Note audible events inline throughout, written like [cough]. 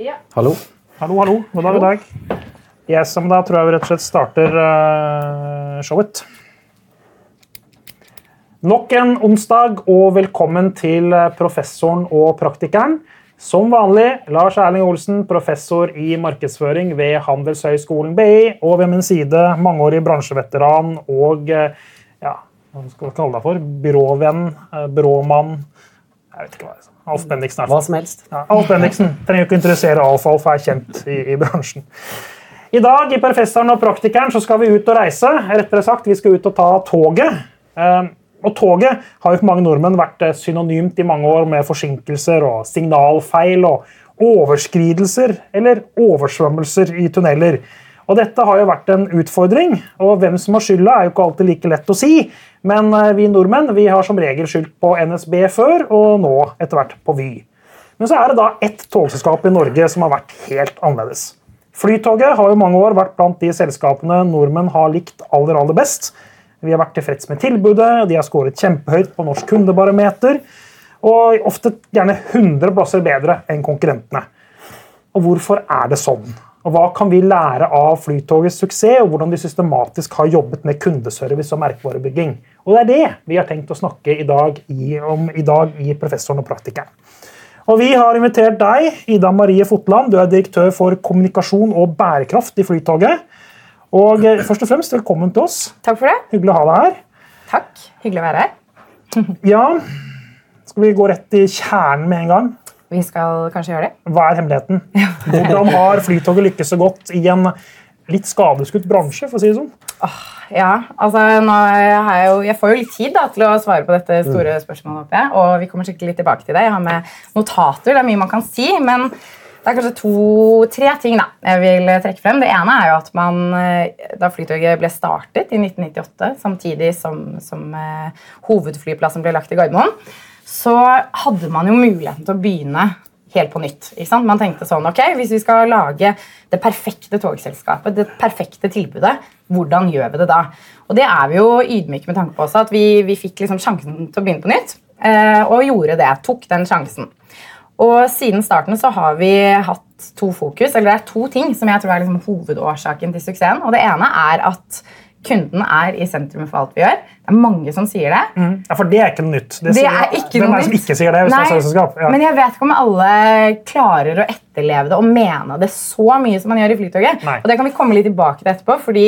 Ja. Hallo. Hallo, hallo. God dag, god dag. Yes, men da tror jeg vi rett og slett starter uh, showet. Nok en onsdag, og velkommen til eh, professoren og praktikeren. Som vanlig Lars Erling Olsen, professor i markedsføring ved Handelshøyskolen BI. Og ved min side mangeårig bransjeveteran og eh, ja, hva skal vi kalle deg for? Byråvenn, byråmann Jeg vet ikke hva det er. Alf Bendiksen. Hva som helst. Ja, Alf Bendiksen trenger ikke interessere Alf. Alf er kjent i, i bransjen. I dag i Professoren og praktikeren så skal vi ut og reise. Rettere sagt, vi skal ut og ta toget. Eh, og toget har jo for mange nordmenn vært eh, synonymt i mange år med forsinkelser og signalfeil og overskridelser eller oversvømmelser i tunneler. Og dette har jo vært en utfordring, og hvem som har skylda, er jo ikke alltid like lett å si. Men eh, vi nordmenn vi har som regel skyldt på NSB før, og nå etter hvert på Vy. Men så er det da ett togselskap i Norge som har vært helt annerledes. Flytoget har jo mange år vært blant de selskapene nordmenn har likt aller, aller best. Vi har vært tilfreds med tilbudet, de har skåret kjempehøyt på Norsk kundebarometer. Og ofte gjerne 100 plasser bedre enn konkurrentene. Og hvorfor er det sånn? Og Hva kan vi lære av Flytogets suksess, og hvordan de systematisk har jobbet med kundeservice og merkevarebygging? Og Det er det vi har tenkt å snakke i dag i, om i dag i Professoren og praktikeren. Og Vi har invitert deg, Ida Marie Fotland. Du er direktør for kommunikasjon og bærekraft i Flytoget. Og eh, først og fremst, velkommen til oss. Takk for det. Hyggelig å ha deg her. Takk. Hyggelig å være her. [laughs] Ja, Skal vi gå rett i kjernen med en gang? Vi skal kanskje gjøre det. Hva er hemmeligheten? Hvordan har Flytoget lykkes så godt i en litt skadeskutt bransje? for å si det sånn? Ja, altså jeg, jo, jeg får jo litt tid da, til å svare på dette store spørsmålet. håper jeg, Og vi kommer sikkert litt tilbake til det. Jeg har med notater. Det er mye man kan si. men det er kanskje to-tre ting da, jeg vil trekke frem. Det ene er jo at man, eh, Da Flytoget ble startet i 1998, samtidig som, som eh, hovedflyplassen ble lagt i Gardermoen, så hadde man jo muligheten til å begynne helt på nytt. Man tenkte sånn, ok, Hvis vi skal lage det perfekte togselskapet, det perfekte tilbudet, hvordan gjør vi det da? Og det er vi jo ydmyke med tanke på også, at vi, vi fikk liksom sjansen til å begynne på nytt. eh, Og gjorde det. Tok den sjansen. Og siden starten så har vi hatt to fokus, eller det er to ting som jeg tror er liksom hovedårsaken til suksessen. Og det ene er at kunden er i sentrum for alt vi gjør. Det er mange som sier det. Ja, For det er ikke noe nytt. Det sier- er ikke Hvem noe er det som ikke sier det? hvis det er selskap? Ja. Men jeg vet ikke om alle klarer å etterleve det og mene det så mye som man gjør i Flytoget. Nei. Og det kan vi komme litt tilbake til etterpå, fordi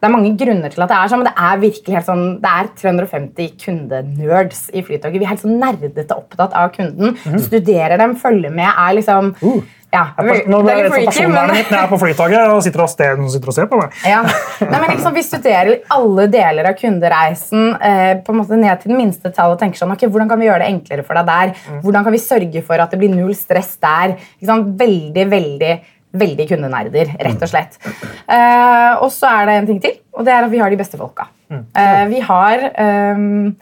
det er mange grunner til at det er sånn, men det er virkelig helt sånn, det er 350 kundenerds i Flytoget. Vi er helt sånn nerdete opptatt av kunden. Studerer dem, følger med, er liksom. Uh. Ja, Nå det ble er freaky, men personvernet mitt når jeg er på Flytoget og sitter og, sted, sitter og ser på meg. ja. Nei, men liksom, Vi studerer alle deler av kundereisen eh, på en måte ned til den minste tall og tenker sånn, ok, hvordan kan vi gjøre det enklere for deg der? Hvordan kan vi sørge for at det blir null stress der? Veldig, veldig, veldig kundenerder, rett og slett. Eh, og så er det en ting til, og det er at vi har de beste folka. Eh, vi har ehm,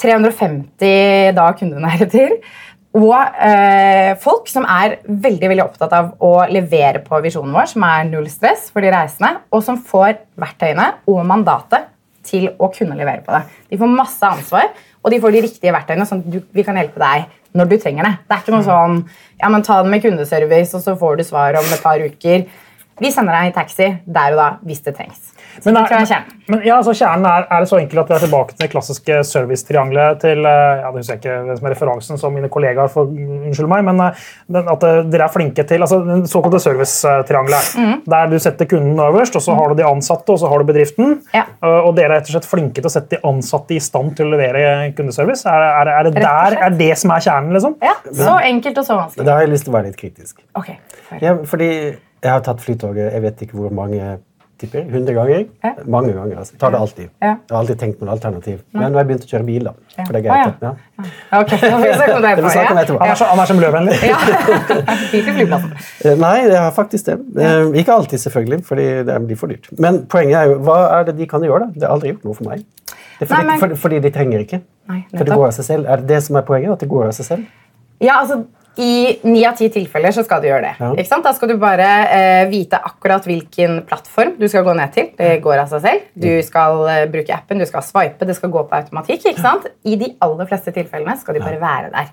350 da kundenerder. Og eh, folk som er veldig veldig opptatt av å levere på visjonen vår, som er null stress for de reisende, og som får verktøyene og mandatet til å kunne levere på det. De får masse ansvar, og de får de riktige verktøyene, sånn at vi kan hjelpe deg når du trenger det. Det er ikke noe sånn ja, men ta det med kundeservice, og så får du svar om et par uker. Vi sender deg i taxi der og da hvis det trengs. Så Men, det er, er kjernen. men ja, altså kjernen er, er det så enkelt at vi er tilbake til det klassiske servicetriangelet til eh, ja, det husker jeg ikke hvem som er referansen som mine kollegaer får unnskylde meg, men eh, den, at eh, dere er flinke til altså den såkalte servicetriangelet. Mm. Der du setter kunden øverst, og så har du de ansatte og så har du bedriften. Ja. Eh, Og dere er rett og slett flinke til å sette de ansatte i stand til å levere kundeservice. Er, er, er det der, er det som er kjernen? liksom? Ja, Så enkelt og så vanskelig. Da har jeg lyst til å være litt kritisk. Ok. Ja, fordi jeg har tatt Flytoget jeg vet ikke hvor mange tipper, 100 ganger. Ja. Mange ganger. altså. Jeg tar det alltid. Ja. Jeg har alltid tenkt på noe alternativ. Men nå har jeg begynt å kjøre bil, da. For det er greit. Ah, ja. Ja. Ok, da får vi snakke om det vil snakke om etterpå. Han er så, han er så miljøvennlig. [laughs] Ja. [laughs] Ja. Eh, Nei, jeg har faktisk det. Eh, Ikke alltid, selvfølgelig, fordi det blir for dyrt. Men poenget er jo, hva er det de kan gjøre? da? Det har aldri gjort noe for meg. Det fordi, Nei, men- fordi, fordi de trenger ikke. Nei, For det går av seg selv. Er det det som er poenget? At det går av seg selv? Ja, altså I ni av ti tilfeller så skal du gjøre det. Ja. Da skal du bare eh, vite akkurat hvilken plattform du skal gå ned til. Det går av seg selv. Du skal eh, bruke appen, du skal swipe, det skal gå på automatikk. I de aller fleste tilfellene skal de bare være der.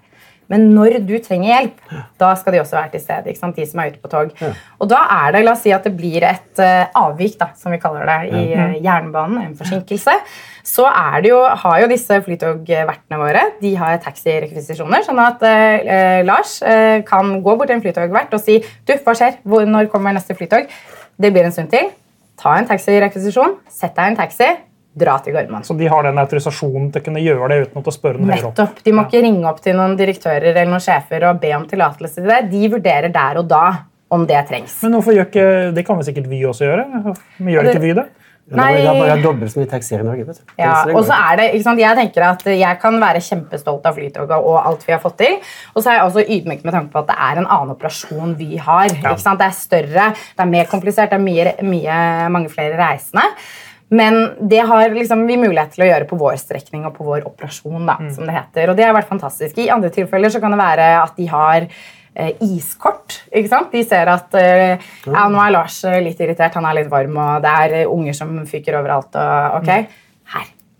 Men når du trenger hjelp, da skal de også være til stede. ikke sant? De som er ute på tog. Og da er det, la oss si at det blir et uh, avvik, da, som vi kaller det, i uh, jernbanen, en forsinkelse. Så er det jo, har jo disse flytogvertene våre de har taxirekvisisjoner. Sånn at uh, Lars kan gå bort til en flytogvert og si du, hva skjer? Hvor, når kommer neste flytog? Det blir en stund til. Ta en taxirekvisisjon, sett deg i en taxi, dra til Gardermoen. Så de har den autorisasjonen til å kunne gjøre det uten å spørre noen høyere opp. Nettopp. De må ikke ringe opp til noen direktører eller noen sjefer og be om tillatelse til det. De vurderer der og da om det trengs. Men hvorfor gjør ikke, Det kan vel sikkert vi også gjøre? Men gjør det- ikke vi det? Nei. det er bare dobbelt så mye taxier i Norge. vet du. Ja, og så er det, ikke sant, Jeg tenker at jeg kan være kjempestolt av Flytoget og alt vi har fått til. Og så er jeg også ydmyk med tanke på at det er en annen operasjon vi har. Ikke sant? Det er større, det er mer komplisert, det er mye, mye, mange flere reisende. Men det har liksom vi mulighet til å gjøre på vår strekning og på vår operasjon. da, som det heter. Og det har vært fantastisk. I andre tilfeller så kan det være at de har eh, iskort. ikke sant? De ser at eh, ja, nå er Lars eh, litt irritert, han er litt varm, og det er eh, unger som fyker overalt. og ok, her,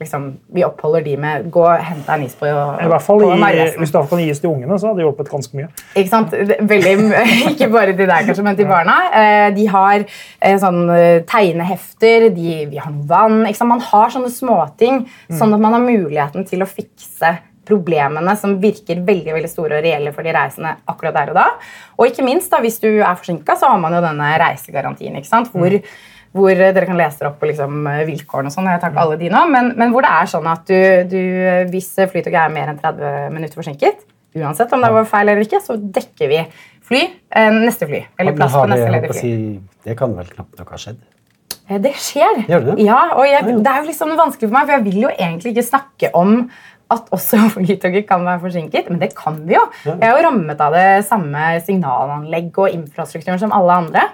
liksom, Vi oppholder de med Gå og hente en is på, I hvert fall på i. Hvis du kan gis til ungene, så hadde det hjulpet ganske mye. Ikke sant? Veldig, [laughs] ikke bare til deg, kanskje, men til barna. Eh, De har eh, sånn eh, tegnehefter, de, vi har noe vann. Ikke sant? Man har sånne småting, sånn at man har muligheten til å fikse problemene som virker veldig veldig store og reelle for de reisende akkurat der og da. Og ikke minst, da, hvis du er forsinka, så har man jo denne reisegarantien. ikke sant? Hvor, hvor dere kan lese dere opp på liksom, vilkårene og sånn. Jeg tar ikke alle de nå, men, men hvor det er sånn at du, du hvis flytoget er mer enn 30 minutter forsinket, uansett om det var feil eller ikke, så dekker vi fly, eh, neste fly. Eller plass på neste ledige fly. det kan vel knapt nok ha skjedd? Eh, Det skjer. Gjør det? Ja, og jeg, det er jo liksom vanskelig for meg, for jeg vil jo egentlig ikke snakke om at også [laughs] Flytoget kan være forsinket, men det kan vi jo. Jeg er jo rammet av det samme signalanlegg og infrastrukturen som alle andre.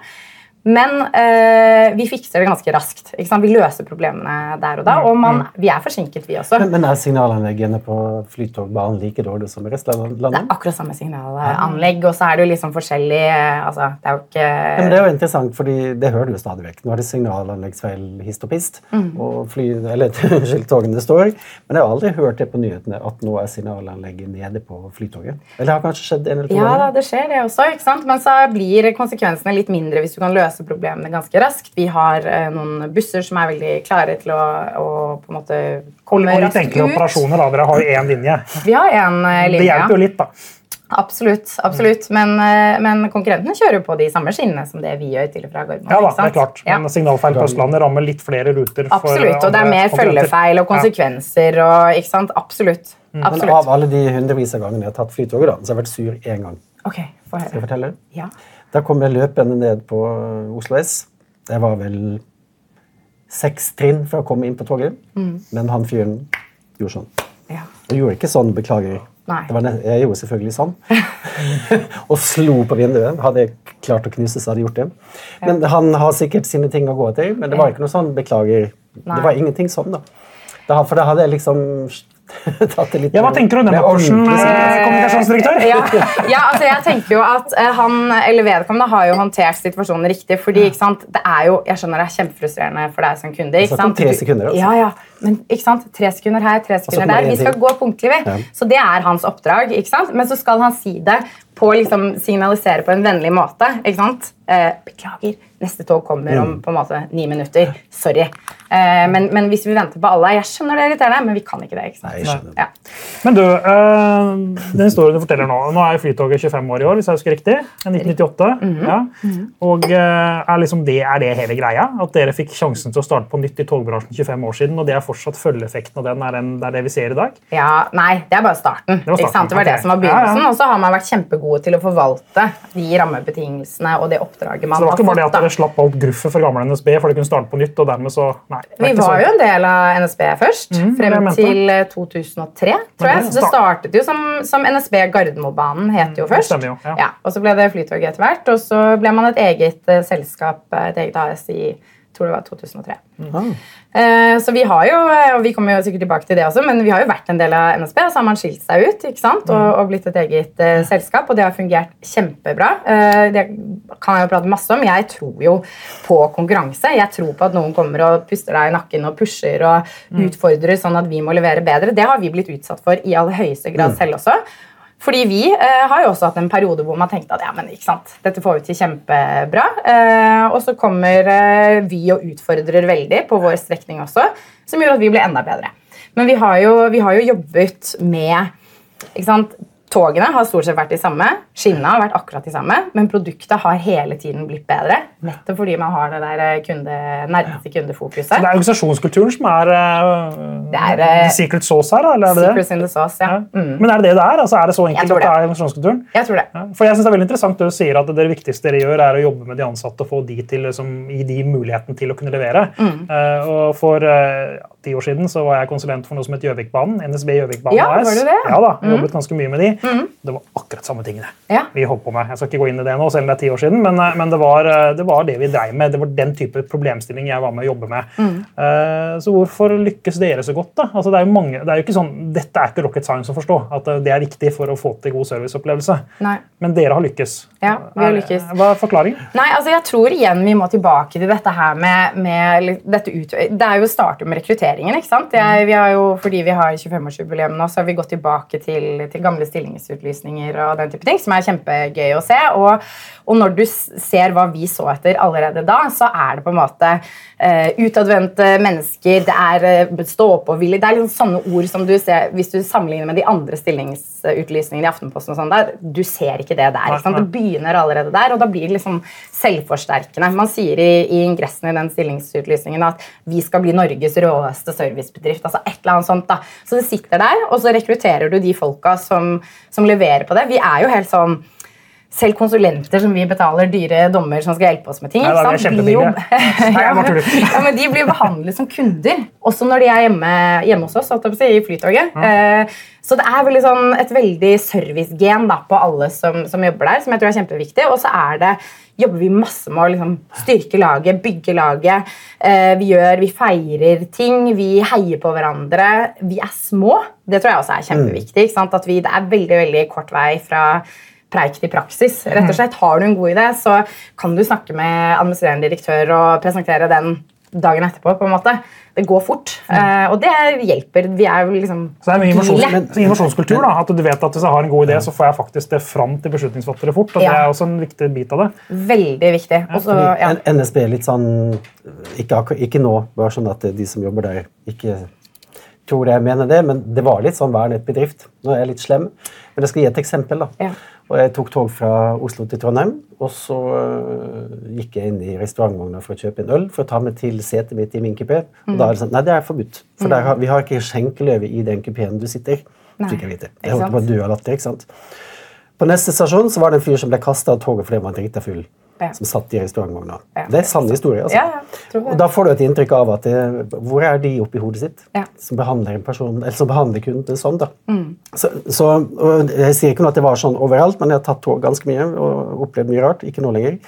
Men eh, vi fikser det ganske raskt. Vi løser problemene der og da. Og man, vi er forsinket, vi også. Men, men er signalanleggene på Flytogbanen like dårlige som i resten av landet? Det er akkurat samme signalanlegg, og så er det jo liksom forskjellig altså, Det er jo ikke Ja, men det er jo interessant, fordi det hører du jo stadig vekk. Nå er det signalanleggsfeil hist og pist, Mm. og fly, eller [laughs] unnskyld, togene står. Men jeg har aldri hørt det på nyhetene at nå er signalanlegget nede på Flytoget. Eller det har kanskje skjedd en eller to Ja, ganger? det skjer det også. ikke sant? Men så blir konsekvensene litt mindre hvis du kan løse problemene ganske raskt. Vi har eh, noen busser som er veldig klare til å, å på en måte komme Og litt raskt enkle ut. operasjoner. da, Dere har jo én linje. Vi har en linje. Det hjelper jo litt, da. Absolutt. absolutt. Men, eh, men konkurrentene kjører jo på de samme skinnene som det vi gjør til og fra Gardermoen. Ja da, ikke det er klart. Ja. Men signalfeil på Østlandet rammer litt flere ruter. Absolutt. Og det er mer følgefeil og konsekvenser og ikke sant? Absolutt. Mm. Absolutt. av alle de hundrevis av gangene jeg har tatt Flytoget, da, så har jeg vært sur én gang. Ok, få Skal jeg fortelle? Ja. Da kom jeg løpende ned på Oslo S. Det var vel seks trinn for å komme inn på toget. Mm. Men han fyren gjorde sånn. ja. Og gjorde ikke sånn, beklager. Det var jeg gjorde selvfølgelig sånn. [laughs] og slo på vinduet. Hadde jeg klart å knuse, så hadde jeg gjort det. Men han har sikkert sine ting å gå til. Men det var ikke noe sånn beklager. Nei. Det var ingenting sånn, da. for da hadde jeg liksom [laughs] Ja, Hva tenker du om den side. eh, kommunikasjonsdirektør? [laughs] ja, ja, altså jeg tenker jo at eh, han, eller vedkommende har jo håndtert situasjonen riktig. fordi ikke sant, det er jo, Jeg skjønner det er kjempefrustrerende for deg som kunde. ikke sant? tre sekunder, altså. Ja, ja, men ikke sant, Tre sekunder her, tre sekunder der. Vi skal gå punktlig, vi. Ja. Så det er hans oppdrag. ikke sant? Men så skal han si det på liksom signalisere på en vennlig måte. ikke sant? Eh, beklager, neste tog kommer Mm. om på en måte ni minutter. Sorry. Eh, men, men hvis vi venter på alle Jeg skjønner det er irriterende, men vi kan ikke det. ikke sant? Nei, jeg skjønner. Ja. Men du, eh, den historien du forteller nå Nå er Flytoget 25 år i år, hvis jeg husker riktig. 1998. Mhm. ja. Og eh, er, liksom det, er det hele greia? At dere fikk sjansen til å starte på nytt i togbransjen 25 år siden, og det er fortsatt følgeeffekten av den er, den, det er det vi ser i dag? Ja, Nei, det er bare starten. var starten, Ikke sant? Det var det som var begynnelsen. ja. Og så har man vært kjempegode til å forvalte de rammebetingelsene og det oppdraget man har fått. Så det var ikke bare det at dere slapp alt gruffet fra gamle NSB for dere kunne starte på nytt, og dermed så Nei. Vi var så- jo en del av NSB først, Mm, frem til eh, 2003. tror jeg. Så det startet jo som, som NSB Gardermobanen het jo det først. stemmer jo, ja. og Så ble det Flytoget etter hvert, og så ble man et eget eh, selskap, eh, et eget AS, i jeg tror det var 2003. Ah. Eh, Så vi har jo, og vi kommer jo sikkert tilbake til det også, men vi har jo vært en del av NSB, og så har man skilt seg ut ikke sant? Og, Mm. og blitt et eget eh, selskap, og det har fungert kjempebra. Eh, det kan jeg jo prate masse om. Jeg tror jo på konkurranse. Jeg tror på at noen kommer og puster deg i nakken og pusher og Mm. utfordrer sånn at vi må levere bedre. Det har vi blitt utsatt for i aller høyeste grad selv også. Fordi vi eh, har jo også hatt en periode hvor man tenkte at ja, men ikke sant, dette får vi til kjempebra. Eh, og så kommer eh, Vy og utfordrer veldig på vår strekning også, som gjør at vi blir enda bedre. Men vi har jo, vi har jo jobbet med ikke sant, Togene har stort sett vært de samme, skinnene har vært akkurat de samme, men produktet har hele tiden blitt bedre. Nettopp fordi man har det der eh, kunde, nærmeste kundefokuset. Så det er organisasjonskulturen som er, uh, Det er, uh, secret sauce her? Eller er det det? In the sauce, ja. Ja. Mm. Men er det det det er? Altså, er det så enkelt at det det. er organisasjonskulturen? Jeg tror det. Ja, for jeg synes Det er veldig interessant det du sier at det viktigste dere gjør, er å jobbe med de ansatte og få de til, liksom, gi de muligheten til å kunne levere. Mm. Uh, og For ti år siden så var jeg konsulent for noe som het Gjøvikbanen. NSB Gjøvikbanen Ja, AS. var det? Mm. Ja da, jeg jobbet ganske mye med de. Det var akkurat samme tingene Ja. vi holdt på med. Jeg skal ikke gå inn i det nå, selv om det er ti år siden, men, eh, men det, var, eh, det var det vi dreiv med. Det var den type problemstilling jeg var med å jobbe med. Mm. Uh, så hvorfor lykkes dere så godt? da? Altså, det er mange, det er jo ikke sånn, Dette er ikke rocket science å forstå, at det er viktig for å få til god serviceopplevelse. Nei. Men dere har lykkes. Ja, vi har lykkes. Hva er forklaringen? Nei, altså jeg tror igjen vi må tilbake til dette her med, med dette ut, Det er jo å starte med rekrutteringen. ikke sant? Jeg, vi har jo, fordi vi har 25-årsjubileum nå, så har vi gått tilbake til, til gamle stillingsutlysninger og den type ting, som er kjempegøy å se. Og, og når du ser hva vi så etter allerede da, så er det på en måte uh, utadvendte mennesker, det er uh, stå-på-villig Det er liksom sånne ord som du ser hvis du sammenligner med de andre stillingsutlysningene i Aftenposten. og sånn der, Du ser ikke det der. ikke. Det begynner allerede der, og da blir det liksom selvforsterkende. Man sier i, i ingressen i den stillingsutlysningen at vi skal bli Norges råeste servicebedrift. altså et eller annet sånt da. Så det sitter der, og så rekrutterer du de folka som, som leverer på det. Vi er jo helt sånn selv konsulenter som vi betaler dyre dommer som skal hjelpe oss med ting. Nei, da sant, jo- [laughs] [laughs] ja, men De blir behandlet som kunder, også når de er hjemme, hjemme hos oss. si, i Flytoget. Eh, så det er veldig sånn, et veldig servicegen da, på alle som, som jobber der, som jeg tror er kjempeviktig. Og så er det, jobber vi masse med å liksom, styrke laget, bygge laget. Eh, vi, gjør, vi feirer ting, vi heier på hverandre. Vi er små. Det tror jeg også er kjempeviktig. At vi, det er veldig, veldig kort vei fra preik til praksis. Rett og slett, Har du en god idé, så kan du snakke med administrerende direktør og presentere den dagen etterpå. på en måte. Det går fort, mm. og det hjelper. Vi er jo liksom Så det er så innovasjonskultur. da, At du vet at hvis jeg har en god idé, så får jeg faktisk det fram til beslutningsfattere fort. og Det Ja. er også en viktig bit av det. Veldig viktig. Også, ja. NSB er litt sånn ikke, ikke nå, bare sånn at de som jobber der, ikke tror jeg mener det, men det var litt sånn vernet bedrift. Nå er jeg litt slem, men jeg skal gi et eksempel. da. Ja. Og Jeg tok tog fra Oslo til Trondheim, og så øh, gikk jeg inn i restaurantvogna for å kjøpe en øl for å ta med til setet mitt i min kupé. Og da er det sånn Nei, det er forbudt, for der har, vi har ikke skjenkeløyve i den kupeen du sitter. i. Fikk jeg vite. Jeg holdt på å dø av latter. ikke sant? På neste stasjon så var det en fyr som ble kasta av toget fordi han var drita full. Som satt i restaurantvogna. Det er sann historie. altså. Ja, ja. Og Da får du et inntrykk av at det, hvor er de oppi hodet sitt som behandler en person, eller som behandler kunden sånn. da. Mm. Så, så, Jeg sier ikke noe at det var sånn overalt, men jeg har tatt tog ganske mye og opplevd mye rart. Ikke nå lenger.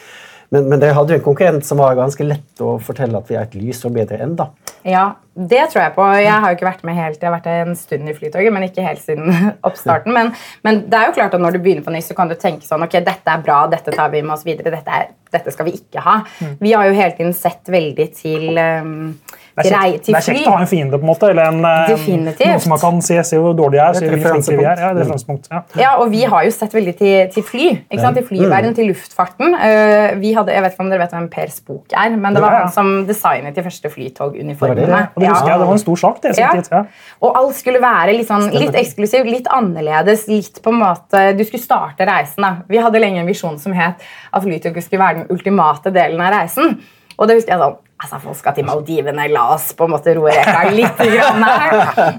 Men, men dere hadde jo en konkurrent som var ganske lett å fortelle at vi er et lys og bedre enn. da. Ja, det tror jeg på. Jeg har jo ikke vært med helt, jeg har vært en stund i Flytoget, men ikke helt siden [laughs] oppstarten. Men, men det er jo klart at når du begynner på nytt, så kan du tenke sånn Ok, dette er bra, dette tar vi med oss videre. Dette, er, dette skal vi ikke ha. Mm. Vi har jo hele tiden sett veldig til, um, Det er, kjekt, til det er fly. kjekt å ha en fiende, på en måte, eller en, eh, Definitivt. noen som man kan se, se hvor dårlig jeg er. Se hvor vi er. Ja, det er. Ja. Ja, og vi har jo sett veldig til, til fly. ikke sant? Til flyverden, til luftfarten. Eh, vi hadde, jeg vet ikke om dere vet hvem Per Spook er, men det var Ja, ja. han som designet de første flytoguniformene. Det husker det var en stor sak. det. Ja. tid, Ja. Og alt skulle være litt, sånn, litt eksklusivt, litt annerledes. litt på en måte, Du skulle starte reisen. da. Vi hadde lenge en visjon som het at flytoget skulle være den ultimate delen av reisen. Og det husker jeg sånn altså Folk skal til Maldivene, la oss på en måte roe reka litt grann her.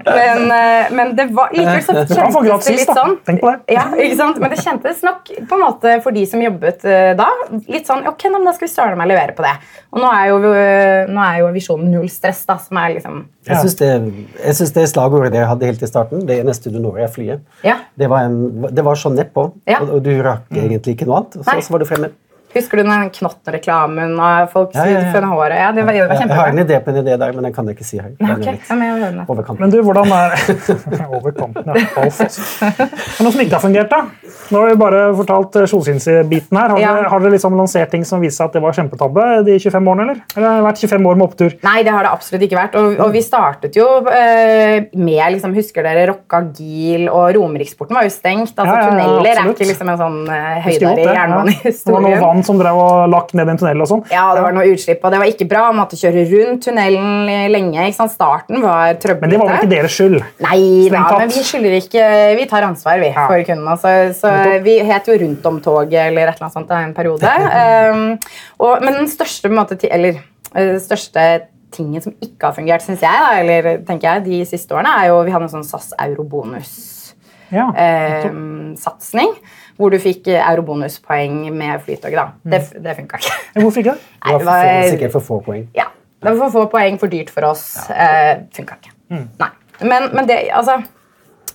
Men, eh, men det var likevel så få kjentes det litt sånn. Tenk på det. Ja, ikke sant? Men det kjentes nok på en måte for de som jobbet eh, da, litt sånn Ok, nå, da skal vi starte med å levere på det. Og nå er jo, eh, nå er jo visjonen null stress, da, som er liksom Jeg syns det, det slagordet dere hadde helt i starten, det neste du når, er flyet. Ja. Det var, en, det var så nedpå, Ja. og, og du rakk egentlig ikke noe annet. Og så, så var du fremme. Husker du den Knotten-reklamen og folk Ja, ja, ja. funnet håret? Ja, det var, det var Jeg, jeg har en idé på en idé der, men den kan jeg ikke si her. Den er Ok, ja, men jeg vil høre den. over kanten. Men du, hvordan er [laughs] Over kanten, ja. Alf, altså. Men noe som ikke har fungert, da? Nå har vi bare fortalt eh, Solsyns-biten her. Har, Ja. dere, har dere liksom lansert ting som viser at det var kjempetabbe de 25 årene, eller? Eller har det vært 25 år med opptur? Nei, det har det absolutt ikke vært. Og, og vi startet jo eh, med liksom, Husker dere Rocka Gil og Romeriksporten var jo stengt. Altså, Ja, ja, ja, tunneler er ikke liksom en sånn eh, i høydere det, vann som drev og lakk ned i en tunnel og sånn. Ja, det var noe utslipp, og det var ikke bra. Man måtte kjøre rundt tunnelen lenge. Starten var trøblete. Men det var vel ikke deres skyld? Nei da, men vi skylder ikke Vi tar ansvar vi, Ja. for kundene. Så, så vi het jo Rundt om toget eller et eller annet sånt i en periode. [laughs] Um, og, men den største, måte, eller, den største tingen som ikke har fungert, syns jeg, da, eller tenker jeg, de siste årene, er jo vi hadde en sånn SAS Ja. eurobonus-satsing. Hvor du fikk eh, eurobonuspoeng med Flytoget. da. Det, det funka ikke. Hvorfor ikke? [laughs] Det var Nei, for, det var- sikkert for få poeng. Ja, det var for få poeng, for dyrt for oss. Eh, Funka ikke. Nei. Men, men det, altså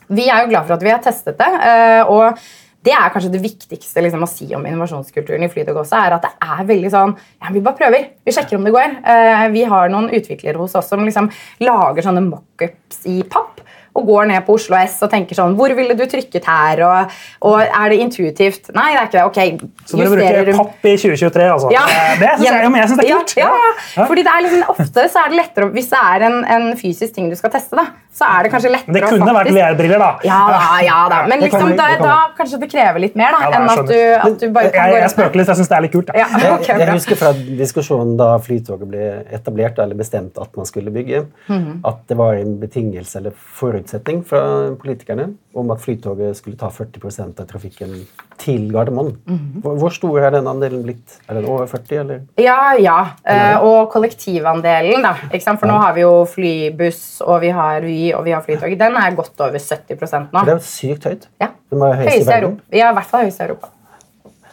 Vi er jo glad for at vi har testet det. eh, og det er kanskje det viktigste liksom, å si om innovasjonskulturen i Flytog også, er at det er veldig sånn ja, Vi bare prøver. Vi sjekker om det går. Eh, vi har noen utviklere hos oss som liksom lager sånne mockups i papp. Og går ned på Oslo S og tenker sånn Hvor ville du trykket her? Og, og er det intuitivt? Nei, det er ikke det. Ok, Så dere bruker papp i 2023, altså? ja. Det syns jeg, jeg synes det er kult. Ja, ja, ja. Fordi det er liksom, Ofte så er det lettere å- Hvis det er en, en fysisk ting du skal teste, da, så er det kanskje lettere å Men det kunne vært VR-briller, da. Ja da, ja da. Men liksom, det da kanskje det krever litt mer da, Ja, da, enn at du, at du bare kan Jeg, gå jeg spøker litt, jeg syns det er litt kult. Ja, [laughs] Jeg, ok, jeg bra. husker fra diskusjonen da Flytoget ble etablert eller bestemt at man skulle bygge, Mhm. at det var en betingelse eller forutsetning fra politikerne om at Flytoget skulle ta 40% av trafikken til Gardermoen. Mhm. hvor, hvor stor er den andelen blitt? Er den over 40, eller? Ja, ja. Eller? og kollektivandelen, da. Ikke sant? For nå har vi jo flybuss, og vi har Vy og vi har Flytog. Den er godt over 70% nå. Det er jo sykt høyt. Ja. Høyest i Høyeste i verden. Europa. Ja, i hvert fall i Europa.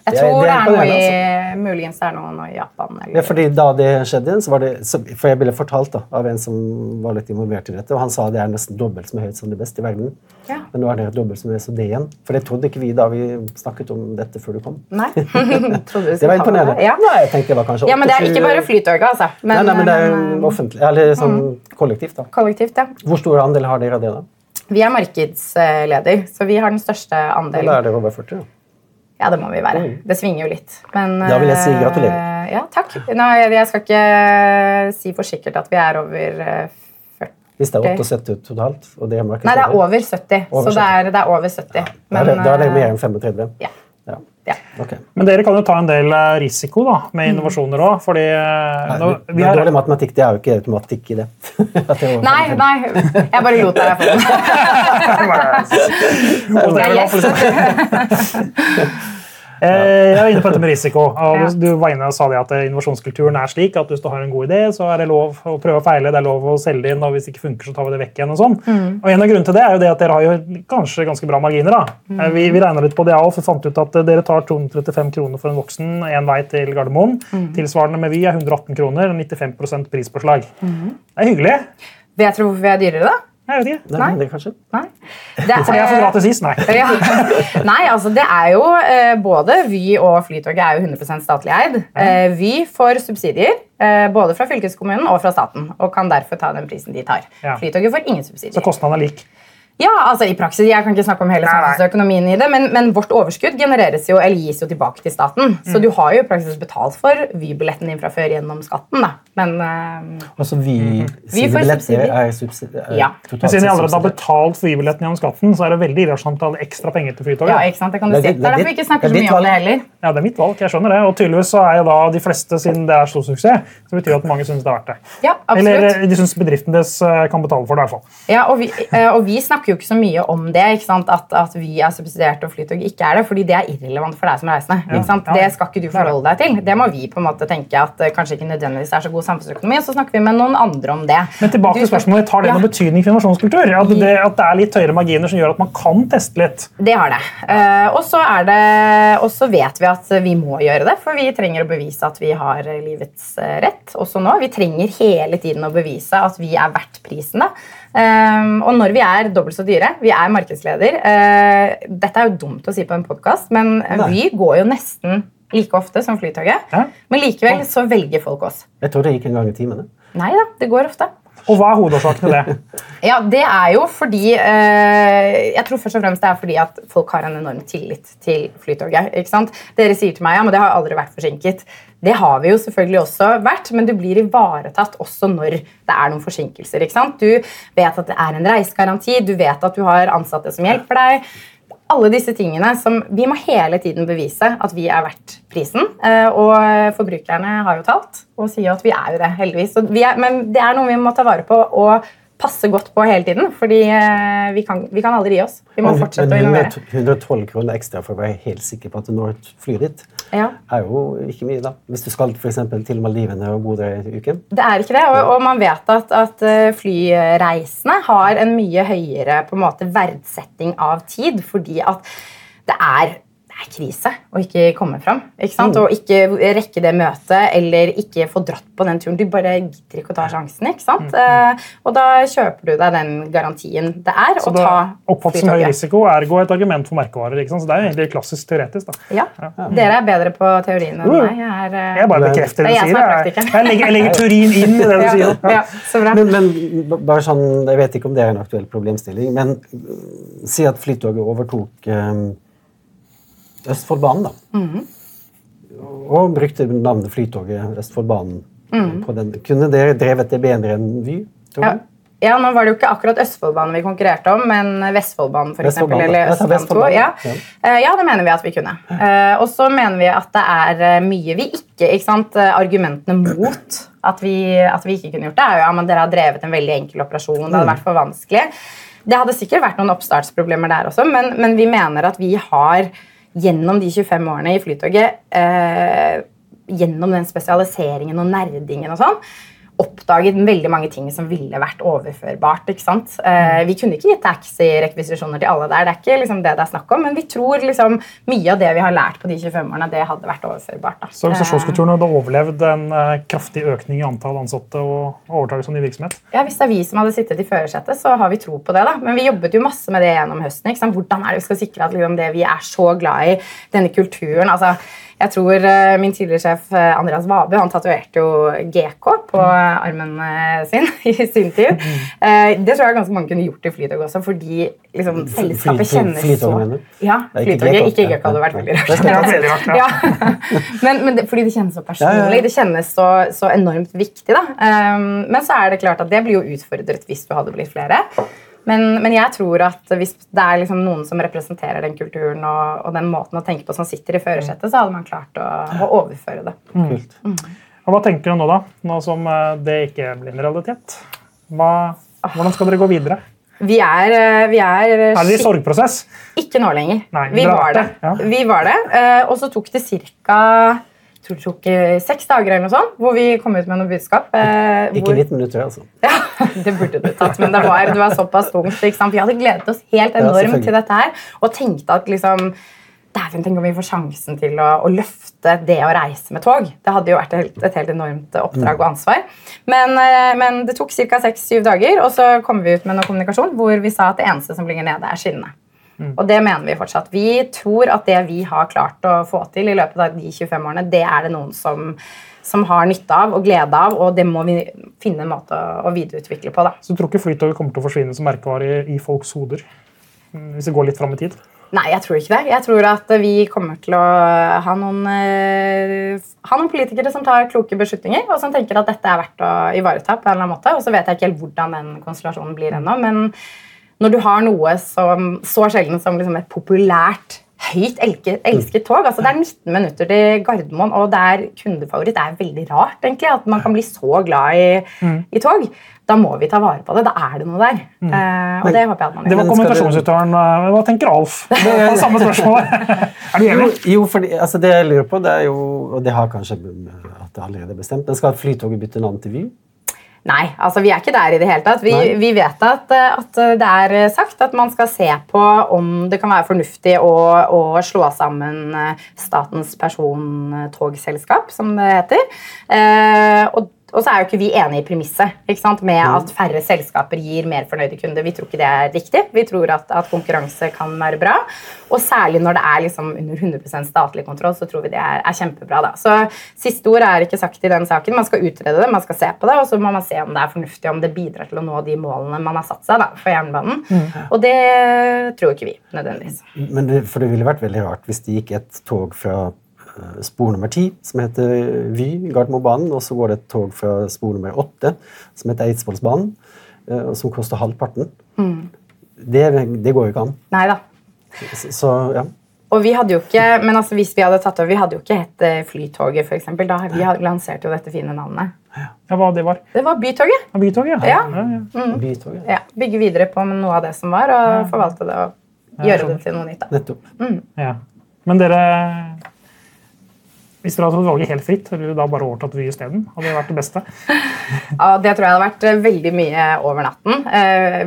Jeg Det er- tror det er noe i imponerende, Muligens det er noe i Japan. Ja, fordi da det skjedde, så var det, for jeg ble fortalt da, av en som var litt involvert i dette, og han sa det er nesten dobbelt så høyt som det beste i verden. Ja. Men nå er det dobbelt så mye som det igjen. For det trodde ikke vi da vi snakket om dette før du kom. Nei. [laughs] Trodde du Det var imponerende. det. Ja. Nei, jeg tenkte det var kanskje ja, men det er ikke bare Flytoget, altså. Men, nei, nei, men det er jo offentlig, eller sånn kollektivt. da. kollektivt, ja. Hvor stor andel har dere av det? da? Vi er markedsleder, så vi har den største Eller da er dere over 40? Ja. Ja, det må vi være. Det svinger jo litt. Men, Da vil jeg si gratulerer. eh, Ja, takk. Nå, jeg, skal ikke si for sikkert at vi er over eh, 40 Hvis det er 78 totalt? og det er Nei, det er over 70. Over så det er, det er over 70. Ja. Men, da er det mer enn 35? Ja. Ja. Okay. Men dere kan jo ta en del eh, risiko da, med innovasjoner òg, fordi eh, Nei, nå, det er dårlig matematikk. Det er jo ikke automatikk i det. [laughs] Det Nei, nei, jeg bare lot deg få den. [laughs] [laughs] Jeg også Eh, Jeg er inne på dette med risiko. og du- Du var inne og sa det at innovasjonskulturen er slik at hvis du har en god idé, så er det lov å prøve og feile. Det er lov å selge det inn, og hvis det ikke funker, så tar vi det vekk igjen. Og sånn. Mm. Og En av grunnene til det er jo det at dere har jo kanskje ganske bra marginer. da. Mm. Vi, vi regna litt på det og fant ut at dere tar 235 kroner for en voksen én vei til Gardermoen. Mm. Tilsvarende med Vy er 118 kroner og 95 prispåslag. Mm. Det er hyggelig. Vet dere hvorfor vi er dyrere, da? Jeg vet ikke. Nei, Nei. det kanskje? Nei. Det er, jeg får gratis is? Nei. Ja. [laughs] Nei, altså det er jo eh, Både Vy og Flytoget er jo 100 statlig eid. Eh, Vy får subsidier eh, både fra fylkeskommunen og fra staten, og kan derfor ta den prisen de tar. Ja. Flytoget får ingen subsidier. Så kostnaden er lik. Ja, altså i praksis, Jeg kan ikke snakke om hele samfunnsøkonomien i det, men, men vårt overskudd genereres jo, eller gis jo tilbake til staten. Så du har jo i praksis betalt for Vy-billetten din fra før gjennom skatten. da. Men uh, Altså, vi Vi sine får billetter subsidier. er subsidier. Ja. Men siden de allerede har betalt Vy-billetten gjennom skatten, så er det veldig irrasjonelt å ha ekstra penger til ja, ikke sant, det kan du si. er Det er derfor er vi ikke snakker så mye om det heller. Ja, det er mitt valg, jeg skjønner det. Og tydeligvis så er jo da de fleste, siden det er stor suksess, så betyr det at mange syns det er verdt det. Ja, absolutt. Eller eh, de syns bedriften deres eh, kan betale for det, i hvert fall. Ja, og vi, og vi snakker jo ikke så mye om det? At, at vi er subsidiert og Flytog ikke er det, fordi det er irrelevant for deg som reisende. Ja. Det skal ikke du forholde deg til. Det må vi på en måte tenke at eh, kanskje ikke nødvendigvis er så god samfunnsøkonomi, og så snakker vi med noen andre om det. Men tilbake til spørsmålet, Har det Ja. noen betydning for innovasjonskultur? At det, at det er litt høyere marginer som gjør at man kan teste litt? Det har det. Eh, og så det. Og så vet vi at vi må gjøre det, for vi trenger å bevise at vi har livets eh, rett. Også nå. Vi trenger hele tiden å bevise at vi er verdt prisen. da. Eh, og når vi er dobbelt så dyre, vi er markedsleder eh, Dette er jo dumt å si på en podkast, men Nei. Vy går jo nesten like ofte som Flytoget. Ja. Men likevel så velger folk oss. Jeg tror det gikk en gang i timen. Nei da, det går ofte. Og hva er hovedårsaken til det? [laughs] Ja, Det er jo fordi eh, Jeg tror først og fremst det er fordi at folk har en enorm tillit til Flytoget. ikke sant? Dere sier til meg ja, men det har aldri vært forsinket. Det har vi jo selvfølgelig også vært, men du blir ivaretatt også når det er noen forsinkelser. ikke sant? Du vet at det er en reisegaranti, du vet at du har ansatte som hjelper deg. Alle disse tingene som Vi må hele tiden bevise at vi er verdt prisen. eh, Og forbrukerne har jo talt og sier at vi er jo det, heldigvis. Er, men det er noe vi må ta vare på og passe godt på hele tiden. fordi eh, vi kan, vi kan aldri gi oss. Vi må fortsette å innovere. 112 kroner ekstra for å være helt sikker på at du når et fly dit, Ja. er jo ikke mye, da. Hvis du skal for eksempel til Maldivene og bo der i uken. Det er ikke det, og, og man vet at, at flyreisende flyreisene har en mye høyere på en måte, verdsetting av tid, fordi at det er, det er krise å ikke komme fram. Ikke sant? Og ikke rekke det møtet eller ikke få dratt på den turen. Du bare gidder ikke å ta sjansen. ikke sant? Eh, og da kjøper du deg den garantien det er Så å det ta oppfattes som høy risiko, ergo et argument for merkevarer. ikke sant? Så det er jo egentlig klassisk teoretisk. da. Ja. Dere er bedre på teorien enn meg. Jeg er, uh, Jeg bare bekrefter det Det du sier. er Jeg, jeg, legger, jeg legger teorien inn i det du [laughs] sier. ja, ja, så bra. Men, men bare sånn, Jeg vet ikke om det er en aktuell problemstilling, men si at Flytoget overtok øh, Østfoldbanen, da. Mhm. Og brukte navnet Flytoget Østfoldbanen. Mm På den. Kunne dere drevet det bedre enn Vy? Ja. ja, nå var det jo ikke akkurat Østfoldbanen vi konkurrerte om, men Vestfoldbanen for eksempel, eller ja, Østbanen 2. Vestfoldbanen, Ja. ja. Eh, det mener vi at vi kunne. Eh, Og så mener vi at det er eh, mye vi ikke ikke sant? Argumentene mot at vi, at vi ikke kunne gjort det, er jo ja, men dere har drevet en veldig enkel operasjon. Det hadde vært for vanskelig. Det hadde sikkert vært noen oppstartsproblemer der også, men, men vi mener at vi har gjennom de 25 årene i Flytoget eh, gjennom den spesialiseringen og nerdingen og sånn, oppdaget veldig mange ting som ville vært overførbart. ikke sant? Eh, vi kunne ikke gitt taxi-rekvisisjoner til alle der, det er ikke liksom det det er snakk om, men vi tror liksom mye av det vi har lært på de 25 årene, det hadde vært overførbart. da. Så organisasjonskulturen hadde overlevd en eh, kraftig økning i antall ansatte og overtakelse av ny virksomhet. Ja, Hvis det er vi som hadde sittet i førersetet, så har vi tro på det. da. Men vi jobbet jo masse med det gjennom høsten. ikke sant? Hvordan er det vi skal sikre at liksom, det vi er så glad i, denne kulturen altså, Jeg tror eh, min tidligere sjef eh, Andreas Vabe han tatoverte jo GK på armen eh, sin [laughs] i sin tid. Eh, det tror jeg ganske mange kunne gjort i Flytoget også, fordi liksom, selskapet kjennes så Flytoget? Ja, flytoget, ikke. GK. Hadde vært veldig rart. [laughs] Ja. men, men det, fordi det kjennes så personlig. Det kjennes så, så enormt viktig. da. Men så er det klart at det blir jo utfordret hvis du hadde blitt flere. Men, men jeg tror at hvis det er liksom noen som representerer den kulturen og, og den måten å tenke på som sitter i førersetet, så hadde man klart å, å overføre det. Kult. Og Hva tenker du nå, da? Nå som eh, det ikke blir en realitet? Hva, hvordan skal dere gå videre? Vi er, eh, vi er, Er dere i sorgprosess? Ikke nå lenger. Nei, vi, var det. det, ja. vi var det. eh, Og så tok det ca. Tror det tok seks dager eller noe sånt, hvor vi kom ut med noe budskap. eh, Ikke hvor- 19 minutter, altså. Ja, [laughs] det burde du tatt, men det var, det var såpass tungt. Vi hadde gledet oss helt enormt ja, til dette her og tenkte at liksom Dæven, tenk om vi får sjansen til å, å løfte det å reise med tog. Det hadde jo vært et helt, et helt enormt oppdrag og ansvar. Men, eh, men det tok ca. seks-syv dager, og så kom vi ut med noe kommunikasjon hvor vi sa at det eneste som ligger nede, er skinnene. Og det mener vi fortsatt. Vi tror at det vi har klart å få til i løpet av de 25 årene, det er det noen som, som har nytte av og glede av, og det må vi finne en måte å, videreutvikle på. da. Så du tror ikke Flytoget kommer til å forsvinne som merkevare i, i folks hoder? Mm, Hvis det går litt fram i tid? Nei, jeg tror ikke det. Jeg tror at vi kommer til å ha noen, eh, ha noen politikere som tar kloke beslutninger, og som tenker at dette er verdt å ivareta. på en eller annen måte. Og så vet jeg ikke helt hvordan den konstellasjonen blir ennå, men når du har noe som, så sjelden som liksom et populært, høyt elsket, elsket tog altså Det er 19 minutter til Gardermoen, og det er kundefavoritt. Det er veldig rart egentlig, at man kan bli så glad i, i tog. Da må vi ta vare på det. Da er det noe der. Eh, og det håper jeg at man Det var kommunikasjonsutøveren. eh, Hva tenker Alf? [laughs] Det er samme spørsmål. [laughs] Er du Jo, enig? jo fordi, altså det jeg lurer på, det er jo, og det har kanskje at det allerede er bestemt, men skal Flytoget bytte navn til Vy? Nei, altså vi er ikke der i det hele tatt. Vi, vi vet at, eh, at det er sagt at man skal se på om det kan være fornuftig å, å slå sammen eh, Statens persontogselskap, som det heter. Eh, og, Og så er jo ikke vi enig i premisset ikke sant? med at færre selskaper gir mer fornøyde kunder. Vi tror ikke det er riktig. Vi tror at, at konkurranse kan være bra. Og særlig når det er liksom under 100% statlig kontroll, så tror vi det er, er kjempebra. Da. Så siste ord er ikke sagt i den saken. Man skal utrede det, man skal se på det, og så må man se om det er fornuftig, om det bidrar til å nå de målene man har satt seg da, for jernbanen. Og det tror ikke vi nødvendigvis. Men det, for det ville vært veldig rart hvis det gikk et tog fra spor nummer 10, som heter Vy, Gardermobanen, og så går det et tog fra spor nummer 8, som heter Eidsvollsbanen, eh, og som koster halvparten. Det, det går jo ikke an. Nei da. Så, så ja. Og vi hadde jo ikke, men altså hvis vi hadde tatt over, vi hadde jo ikke hett eh, Flytoget, f.eks. Da vi hadde lansert jo dette fine navnet. Ja, hva det var? Det var Bytoget. Ja, Bytoget, Ja. ja, ja. Bytoget. Ja, Bygge videre på noe av det som var, og forvalte det og gjøre det til noe nytt. da. Nettopp. Ja. Men dere Hvis dere hadde fått valget helt fritt, hadde du da bare overtatt Vy isteden? Hadde det vært det beste? [laughs] Ja, det tror jeg hadde vært eh, veldig mye over natten.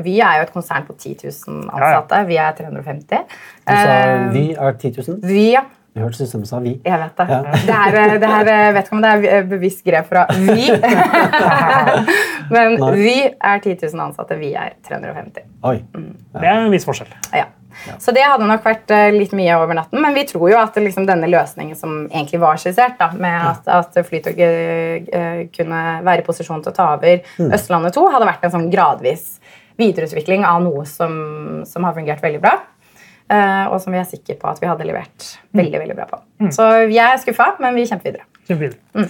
Vy Vi er jo et konsern på 10 000 ansatte. Vi er 350. Du sa Vy vi er 10 000. Vi, ja. Det hørtes ut som du sa vi. Jeg vet det. Ja. Det er, eh, det her, vet ikke om det er eh, bevisst grep fra vi. [laughs] [laughs] Men Nei. vi er 10 000 ansatte. Vi er 350. Oi. Det er en viss forskjell. Ja. Så det hadde nok vært eh, litt mye over natten, men vi tror jo at liksom, denne løsningen som egentlig var skissert, da, med at, at Flytoget eh, kunne være i posisjon til å ta over Østlandet 2, hadde vært en sånn gradvis videreutvikling av noe som, som har fungert veldig bra. Uh, og som vi er sikre på at vi hadde levert veldig veldig bra på. Så vi er skuffa, men vi kjemper videre. Kjempe videre.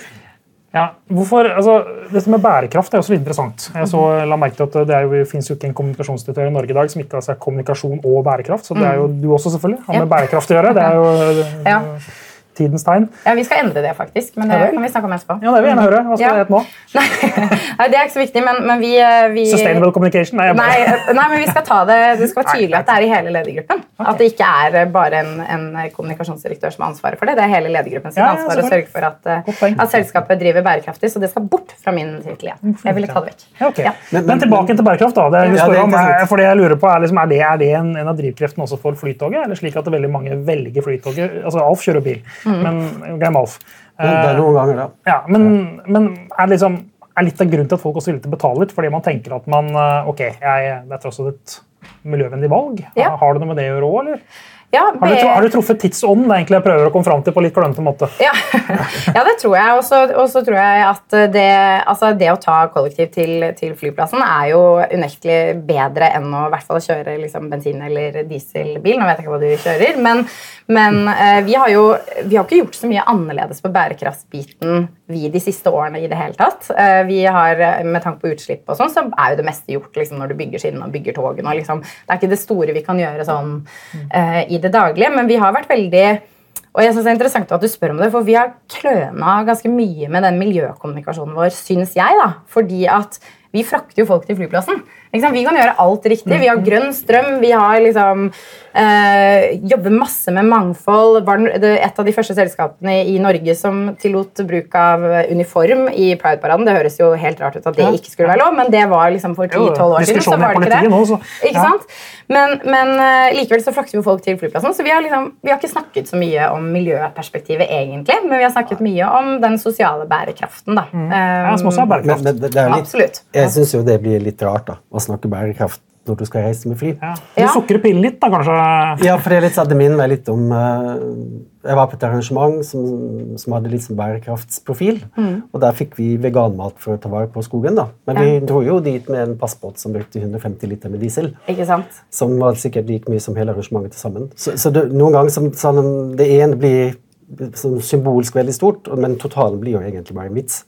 Ja, hvorfor, altså, Dette med bærekraft er også litt interessant. Jeg så, la merke til at Det jo, finnes jo ikke en kommunikasjonsdirektør i Norge i dag som ikke har sett kommunikasjon og bærekraft. Så det er jo du også, selvfølgelig. Har med bærekraft å gjøre. Det er jo Ja. Tidens tegn. Ja, Vi skal endre det, faktisk, men det Ja kan vi snakke om etterpå. Ja, det vil jeg gjerne høre. Hva skal Ja. det hete nå? [laughs] Nei, det er ikke så viktig, men, men vi, eh, vi Sustainable communication? Nei, Nei, nei, men vi skal ta det Det skal være tydelig at det er i hele ledergruppen. At det ikke er eh, bare en, en kommunikasjonsdirektør som har ansvaret for det. Det er hele ledergruppen sitt Ja, ja, ansvar å sørge for at, eh, at selskapet driver bærekraftig. Så det skal bort fra min tittel igjen. Jeg ville ta det vekk. ja, ok. Ja. Men, Men- men- tilbake til bærekraft. da. Det, Ja, det om, for det jeg lurer på er, liksom, er det, er det en, en av drivkreftene også for Flytoget? Eller slik at veldig mange velger Flytoget? Altså, Alf kjører bil, Mm. men glem Alf. Det, er noen ganger, ja. Ja, men, men er, liksom, er litt av grunnen til at folk også vil til betale litt, fordi man tenker at man, eh, ok, jeg, det er tross alt et miljøvennlig valg. Ja. Har det noe med det å gjøre òg, eller? Ja, Har du, har du truffet tidsånden? Det er egentlig jeg prøver å komme fram til på litt klønete måte. [laughs] Ja. ja, det tror jeg. Og så- tror jeg at det, altså det å ta kollektiv til, til flyplassen er jo unektelig bedre enn å i hvert fall kjøre liksom, bensin- eller dieselbil. Nå vet jeg ikke hva du kjører, men, men eh, vi har jo vi har ikke gjort så mye annerledes på bærekraftsbiten vi de siste årene i det hele tatt. Eh, vi har, Med tanke på utslipp og sånn, så er jo det meste gjort liksom, når du bygger skinnene og bygger togene. Liksom, det er ikke det store vi kan gjøre sånn eh, i det daglige, men vi har vært veldig og jeg synes det er interessant at du spør om det, for Vi har kløna ganske mye med den miljøkommunikasjonen vår, syns jeg. da, fordi at vi frakter jo folk til flyplassen. Ikke sant? Vi kan gjøre alt riktig. Vi har grønn strøm, vi har liksom eh, jobber masse med mangfold. Var det et av de første selskapene i Norge som tillot bruk av uniform i Pride-paraden. Det høres jo helt rart ut at det ikke skulle være lov, men det var liksom for 10-12 år siden. så var det ikke det. nå, så Ikke ja. sant? Men, men eh, likevel så frakter vi folk til flyplassen, så vi har, liksom, vi har ikke snakket så mye om miljøperspektivet egentlig, men vi har snakket mye om den sosiale bærekraften. da. Mm. Ja, som også er bærekraft. men men, det er litt, Absolutt. jeg syns jo det blir litt rart da, å snakke bærekraft når du skal reise med fly. Ja. Du Ja. sukrer pillen litt, da, kanskje? Ja, for det, er litt, sånn- det minner meg litt om eh, Jeg var på et arrangement som, som hadde litt sånn bærekraftsprofil. Og der fikk vi veganmat for å ta vare på skogen. da. Men vi dro jo dit med en passbåt som brukte 150 liter med diesel. Ikke sant? Som var sikkert like mye som hele arrangementet til sammen. Så, så det, noen ganger som, sånn, det ene blir symbolsk veldig stort, men totalen blir jo egentlig bare en vits.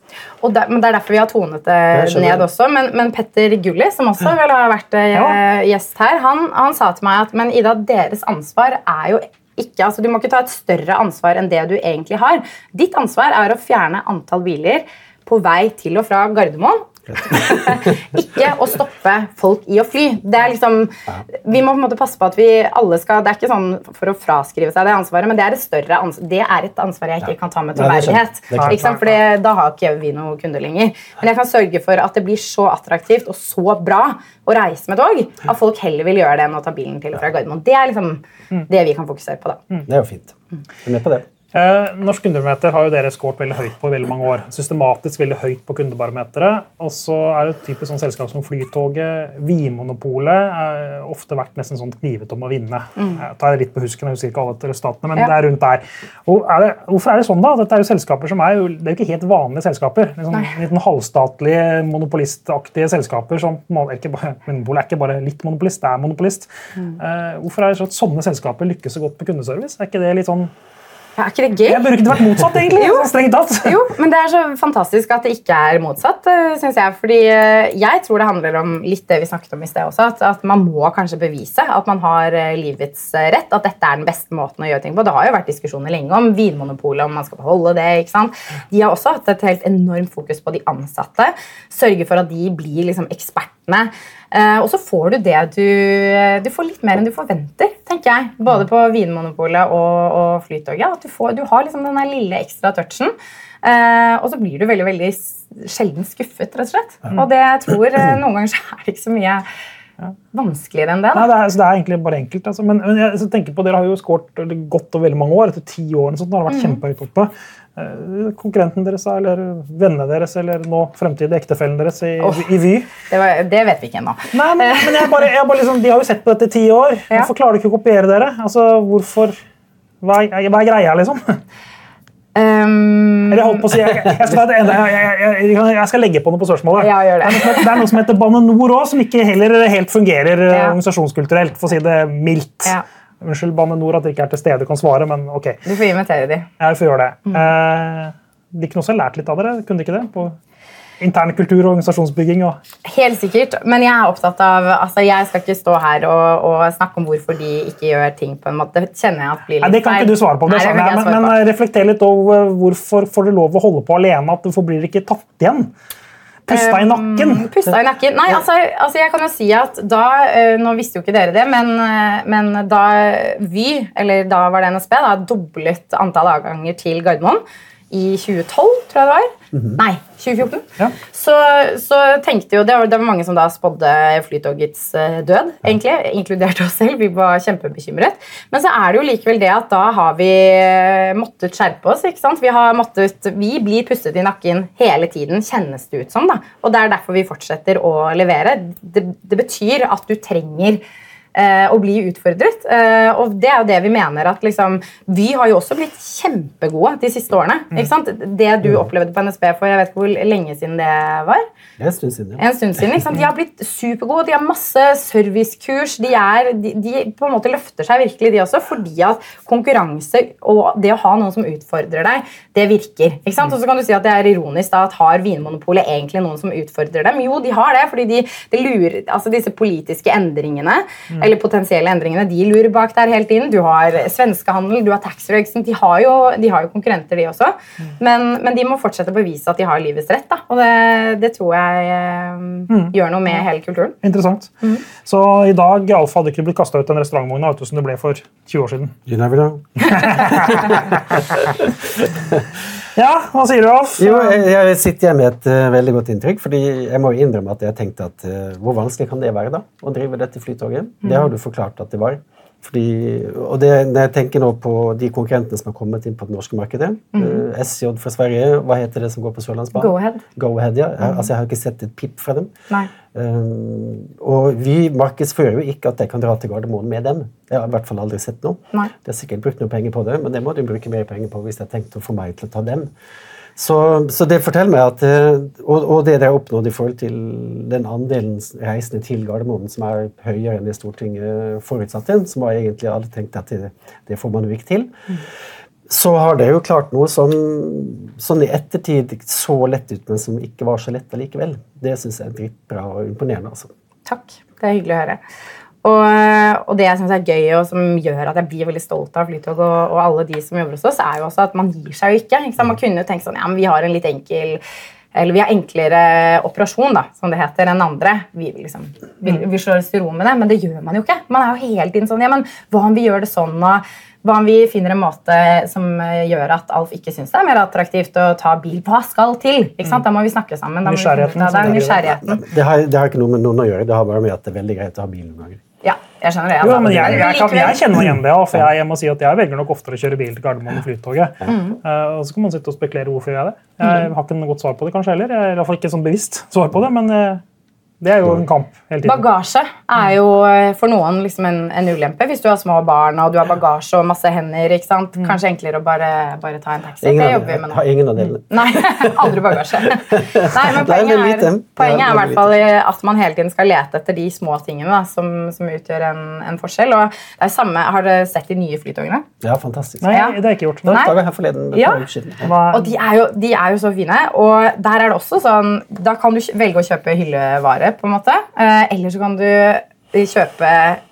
Og der, men Det er derfor vi har tonet det ned også. Men, men Petter Gulli, som også vel har vært eh, Ja. gjest her, han, han sa til meg at men Ida, deres ansvar er jo ikke, altså Du må ikke ta et større ansvar enn det du egentlig har. Ditt ansvar er å fjerne antall biler på vei til og fra Gardermoen. [laughs] ikke å stoppe folk i å fly. Det er liksom, Vi må på en måte passe på at vi alle skal Det er ikke sånn for å fraskrive seg det ansvaret, men det er et større ansvar, det er et ansvar jeg ikke kan ta med troverdighet. Er? For da har ikke vi noen kunder lenger. Men jeg kan sørge for at det blir så attraktivt og så bra å reise med tog at folk heller vil gjøre det enn å ta bilen til og fra Gardermoen. Det er liksom det vi kan fokusere på. da. Det er jo fint. Jeg er med på det. Eh, Norsk kundebarometer har jo dere skåret veldig høyt på i veldig mange år. Systematisk veldig høyt på kundebarometeret. Og så er det typisk sånn selskap som Flytoget, Vinmonopolet, er ofte vært nesten sånn knivet om å vinne. Jeg tar litt på husken, jeg husker ikke alle resultatene, men Ja. det er rundt der. Og er det, hvorfor er det sånn, da? Dette er jo selskaper som er jo, det er jo ikke helt vanlige selskaper. Liksom, litt sånn halvstatlige, monopolistaktige selskaper. som ikke bare, Vinmonopolet er ikke bare litt monopolist, det er monopolist. Eh, hvorfor er det sånn at sånne selskaper lykkes så godt med kundeservice? Er ikke det litt sånn er ikke det gøy? jeg burde ikke vært motsatt, egentlig. Jo. strengt tatt. [laughs] Jo, men det er så fantastisk at det ikke er motsatt, syns jeg. Fordi eh, jeg tror det handler om litt det vi snakket om i sted også, at, at man må kanskje bevise at man har eh, livets eh, rett, at dette er den beste måten å gjøre ting på. Det har jo vært diskusjoner lenge om Vinmonopolet, om man skal beholde det. ikke sant? De har også hatt et helt enormt fokus på de ansatte. Sørge for at de blir liksom ekspertene. Eh, og så får du det du Du får litt mer enn du forventer, tenker jeg. Både på Vinmonopolet og, og Flytoget. At du, får, du har liksom den lille ekstra touchen. Eh, og så blir du veldig veldig sjelden skuffet, rett og slett. Og det jeg tror eh, noen ganger så er det ikke så mye vanskeligere enn det. Nei, det, er, det er egentlig bare enkelt. Altså. Men, men jeg så tenker på, dere har jo skåret godt over veldig mange år. Etter ti år sånt, har vært vært kjempehøyt oppe. Eh, Konkurrenten deres eller vennene deres eller nå fremtidige ektefellen deres i, oh, i Vy? Det, var, det vet vi ikke ennå. Nei, men, men jeg bare, jeg bare liksom, De har jo sett på dette i ti år. Ja. Hvorfor klarer de ikke å kopiere dere? Altså, hvorfor... Hva er, hva er greia, liksom? Um, Eller holdt på å si, jeg, jeg, skal, jeg, skal legge på noe på spørsmålet. Ja, gjør det. det er noe som heter Bane Nor òg, som ikke heller helt fungerer eh, Ja. organisasjonskulturelt. for å si det mildt. Ja. Unnskyld, Bane Nor, at dere ikke er til stede og kan svare, men ok. du får invitere de. Jeg får gjøre det. Mm. Eh, de kunne også lært litt av dere, kunne de ikke det? På intern kultur og organisasjonsbygging. Og... Helt sikkert, men jeg er opptatt av altså Jeg skal ikke stå her og, og snakke om hvorfor de ikke gjør ting på en måte. Det kjenner jeg at blir litt Nei, det kan ikke du svare på, Nei, ikke men, men eh, reflekter litt over hvorfor får du lov å holde på alene. at Hvorfor blir dere ikke tatt igjen? Pusta i nakken. Um, Pusta i nakken. Nei, altså, altså jeg kan jo si at da eh, Nå visste jo ikke dere det, men, eh, men da Vy, eller da var det NSB, da, doblet antall avganger til Gardermoen i 2012, tror jeg det var. Nei, 2014. Ja. Så, så tenkte jo, det var, det var mange som da spådde Flytogets eh, død, egentlig, inkludert oss selv. Vi var kjempebekymret. Men så er det jo likevel det at da har vi eh, måttet skjerpe oss. ikke sant? Vi, har måttet, vi blir pustet i nakken hele tiden, kjennes det ut som. da. Og det er derfor vi fortsetter å levere. Det, det betyr at du trenger eh, å bli utfordret. Eh, og det er jo det vi mener at liksom, Vy har jo også blitt kjempegode de siste årene. ikke sant? Det du opplevde på NSB for jeg vet ikke hvor lenge siden det var. Det er en stund siden. ja. En stund siden, ikke sant? De har blitt supergode. De har masse servicekurs. De, er, de, de på en måte løfter seg virkelig, de også, fordi at konkurranse og det å ha noen som utfordrer deg, det virker. ikke sant? Og så kan du si at det er ironisk da, at har Vinmonopolet egentlig noen som utfordrer dem? Jo, de har det, fordi de, de lurer, altså disse politiske endringene, eller potensielle endringene, de lurer bak der hele tiden. Du har svenskehandel, du har taxfree. De har jo, de har jo konkurrenter, de også. Men, men de må fortsette å bevise at de har livets rett. da, Og det, det tror jeg eh, gjør noe med hele kulturen. Interessant. Mm. Så i dag Alfa hadde ikke blitt kasta ut vet du, som det ble for 20 år siden. You never know. Ja, hva sier du, Alf? Jo, jeg, jeg sitter hjemme med et uh, veldig godt inntrykk. fordi jeg må jo innrømme at jeg tenkte at uh, hvor vanskelig kan det være da, å drive dette flytoget? Det har du forklart at det var. Fordi, og det, når jeg tenker nå på de konkurrentene som har kommet inn på det norske markedet eh, SJ fra Sverige, hva heter det som går på Sørlandsbanen? Go-Ahead. Go-Ahead, ja. Jeg, altså, jeg har ikke sett et pip fra dem. Um, og vi markedsfører jo ikke at jeg kan dra til Gardermoen med dem. Jeg har i hvert fall aldri sett noe. Nei. De har sikkert brukt noe penger på det, men det må de bruke mer penger på hvis de har tenkt å få meg til å ta dem. Så, så det forteller meg at eh, og, og det de har oppnådd i forhold til den andelen reisende til Gardermoen som er høyere enn det Stortinget forutsatte, som var egentlig alle tenkte at det, det får man jo ikke til, så har det jo klart noe som sånn i ettertid så lett ut, men som ikke var så lett allikevel. Det syns jeg er dritbra og imponerende. altså. Takk. Det er hyggelig å høre. Og, og det jeg synes er gøy, og som gjør at jeg blir veldig stolt av Flytog og, og alle de som jobber hos oss, er jo også at man gir seg jo ikke. ikke? Man kunne jo tenkt sånn, ja, men vi har en litt enkel eller vi har enklere operasjon, da, som det heter, enn andre. Vi, liksom, vi, vi slår oss til ro med det, men det gjør man jo ikke. Man er jo hele tiden sånn ja, men Hva om vi gjør det sånn? og hva om vi finner en måte som gjør at Alf ikke syns det er mer attraktivt å ta bil? Hva skal til? Ikke sant? Da må vi snakke sammen. Da vi Nysgjerrigheten av det. Det har, det har ikke noe med noen å gjøre, det har bare med at det er veldig greit å ha bil noen ganger. Jeg skjønner det. Jo, men jeg, jeg, kan, likevel- jeg kjenner igjen det, for jeg, jeg må si at jeg velger nok oftere å kjøre bil til Gardermoen enn Flytoget. Mm. Uh, og så kan man sitte og spekulere hvorfor jeg gjør det. Jeg har ikke noe godt svar på det, kanskje heller. Jeg har i hvert fall ikke sånn bevisst svar på det, men eh, det er jo en kamp hele tiden. Bagasje er jo eh, for noen liksom en, en ulempe. Hvis du har små barn og du har bagasje og masse hender. ikke sant? Mm. Kanskje enklere å bare, bare ta en taxi. Ingen det jobber vi med nå. har ingen av delene. Nei, [laughs] aldri bagasje. [laughs] Nei, men Det er poenget er, poenget er er i hvert fall at man hele tiden skal lete etter de små tingene da, som, som utgjør en, en forskjell. Og det er samme, Har dere sett de nye flytogene? Ja, fantastisk. Nei, det har jeg ikke gjort. Det Nei. jeg her forleden. Ja. Og de er, jo, de er jo så fine. Og der er det også sånn Da kan du velge å kjøpe hyllevare, på en måte. Eh, eller så kan du kjøpe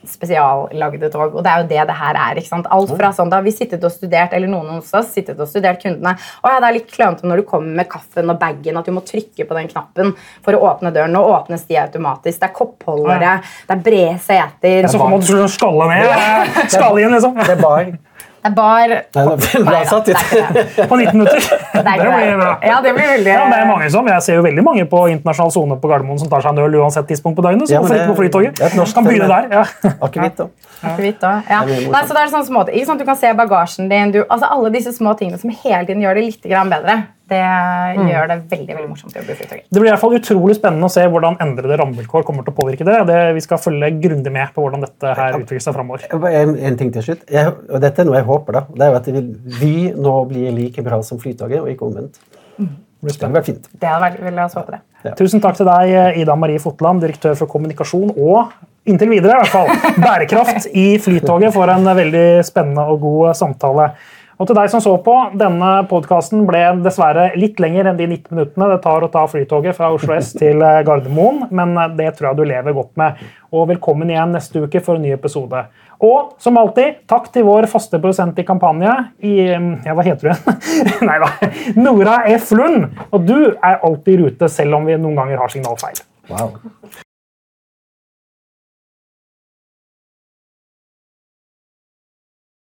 spesiallagde tog. Og det er jo det det her er. ikke sant? Alt fra sånn, Da har vi sittet og studert, eller noen hos oss sittet og studert kundene. Og ja, det er litt klønete når du kommer med kaffen og bagen, at du må trykke på den knappen for å åpne døren. Nå åpnes de automatisk. Det er koppholdere, det er brede seter. Så får man til å skalle ned. Skalle inn, liksom. Det er bar. Bar Nei satt. På 19 minutter. Det Det [laughs] blir bra. Ja, det blir veldig Ja, det er mange som, Jeg ser jo veldig mange på internasjonal sone på Gardermoen som tar seg en øl uansett tidspunkt på døgnet. Så Ja, på Flytoget? er Kan begynne der. ja. [laughs] Akevitt, òg. Ja. ja. Det Nei, så det er sånn småting. Ikke? Du kan se bagasjen din. Du, altså Alle disse små tingene som hele tiden gjør det litt bedre. Det gjør det veldig veldig morsomt å jobbe i Flytoget. Det blir i hvert fall utrolig spennende å se hvordan endrede rammevilkår kommer til å påvirke det. det vi skal følge grundig med på hvordan dette her utvikler seg framover. En, en ting til slutt. Jeg, og dette er noe jeg håper. da. Det er jo at vi vil, Vy nå blir like bra som Flytoget, og ikke omvendt. Det hadde vært fint. Det hadde vært vil jeg også håpe det. Tusen takk til deg, Ida Marie Fotland, direktør for kommunikasjon og inntil videre i hvert fall, [laughs] bærekraft i Flytoget, for en veldig spennende og god samtale. Og til deg som så på, Denne podkasten ble dessverre litt lenger enn de 19 minuttene det tar å ta Flytoget fra Oslo S [laughs] til eh, Gardermoen, men eh, det tror jeg du lever godt med. Og velkommen igjen neste uke for en ny episode. Og som alltid, takk til vår faste produsent i kampanje i ja, Hva heter du igjen? [laughs] Nei da. Nora F. Lund. Og du er alltid i rute, selv om vi noen ganger har signalfeil. Wow.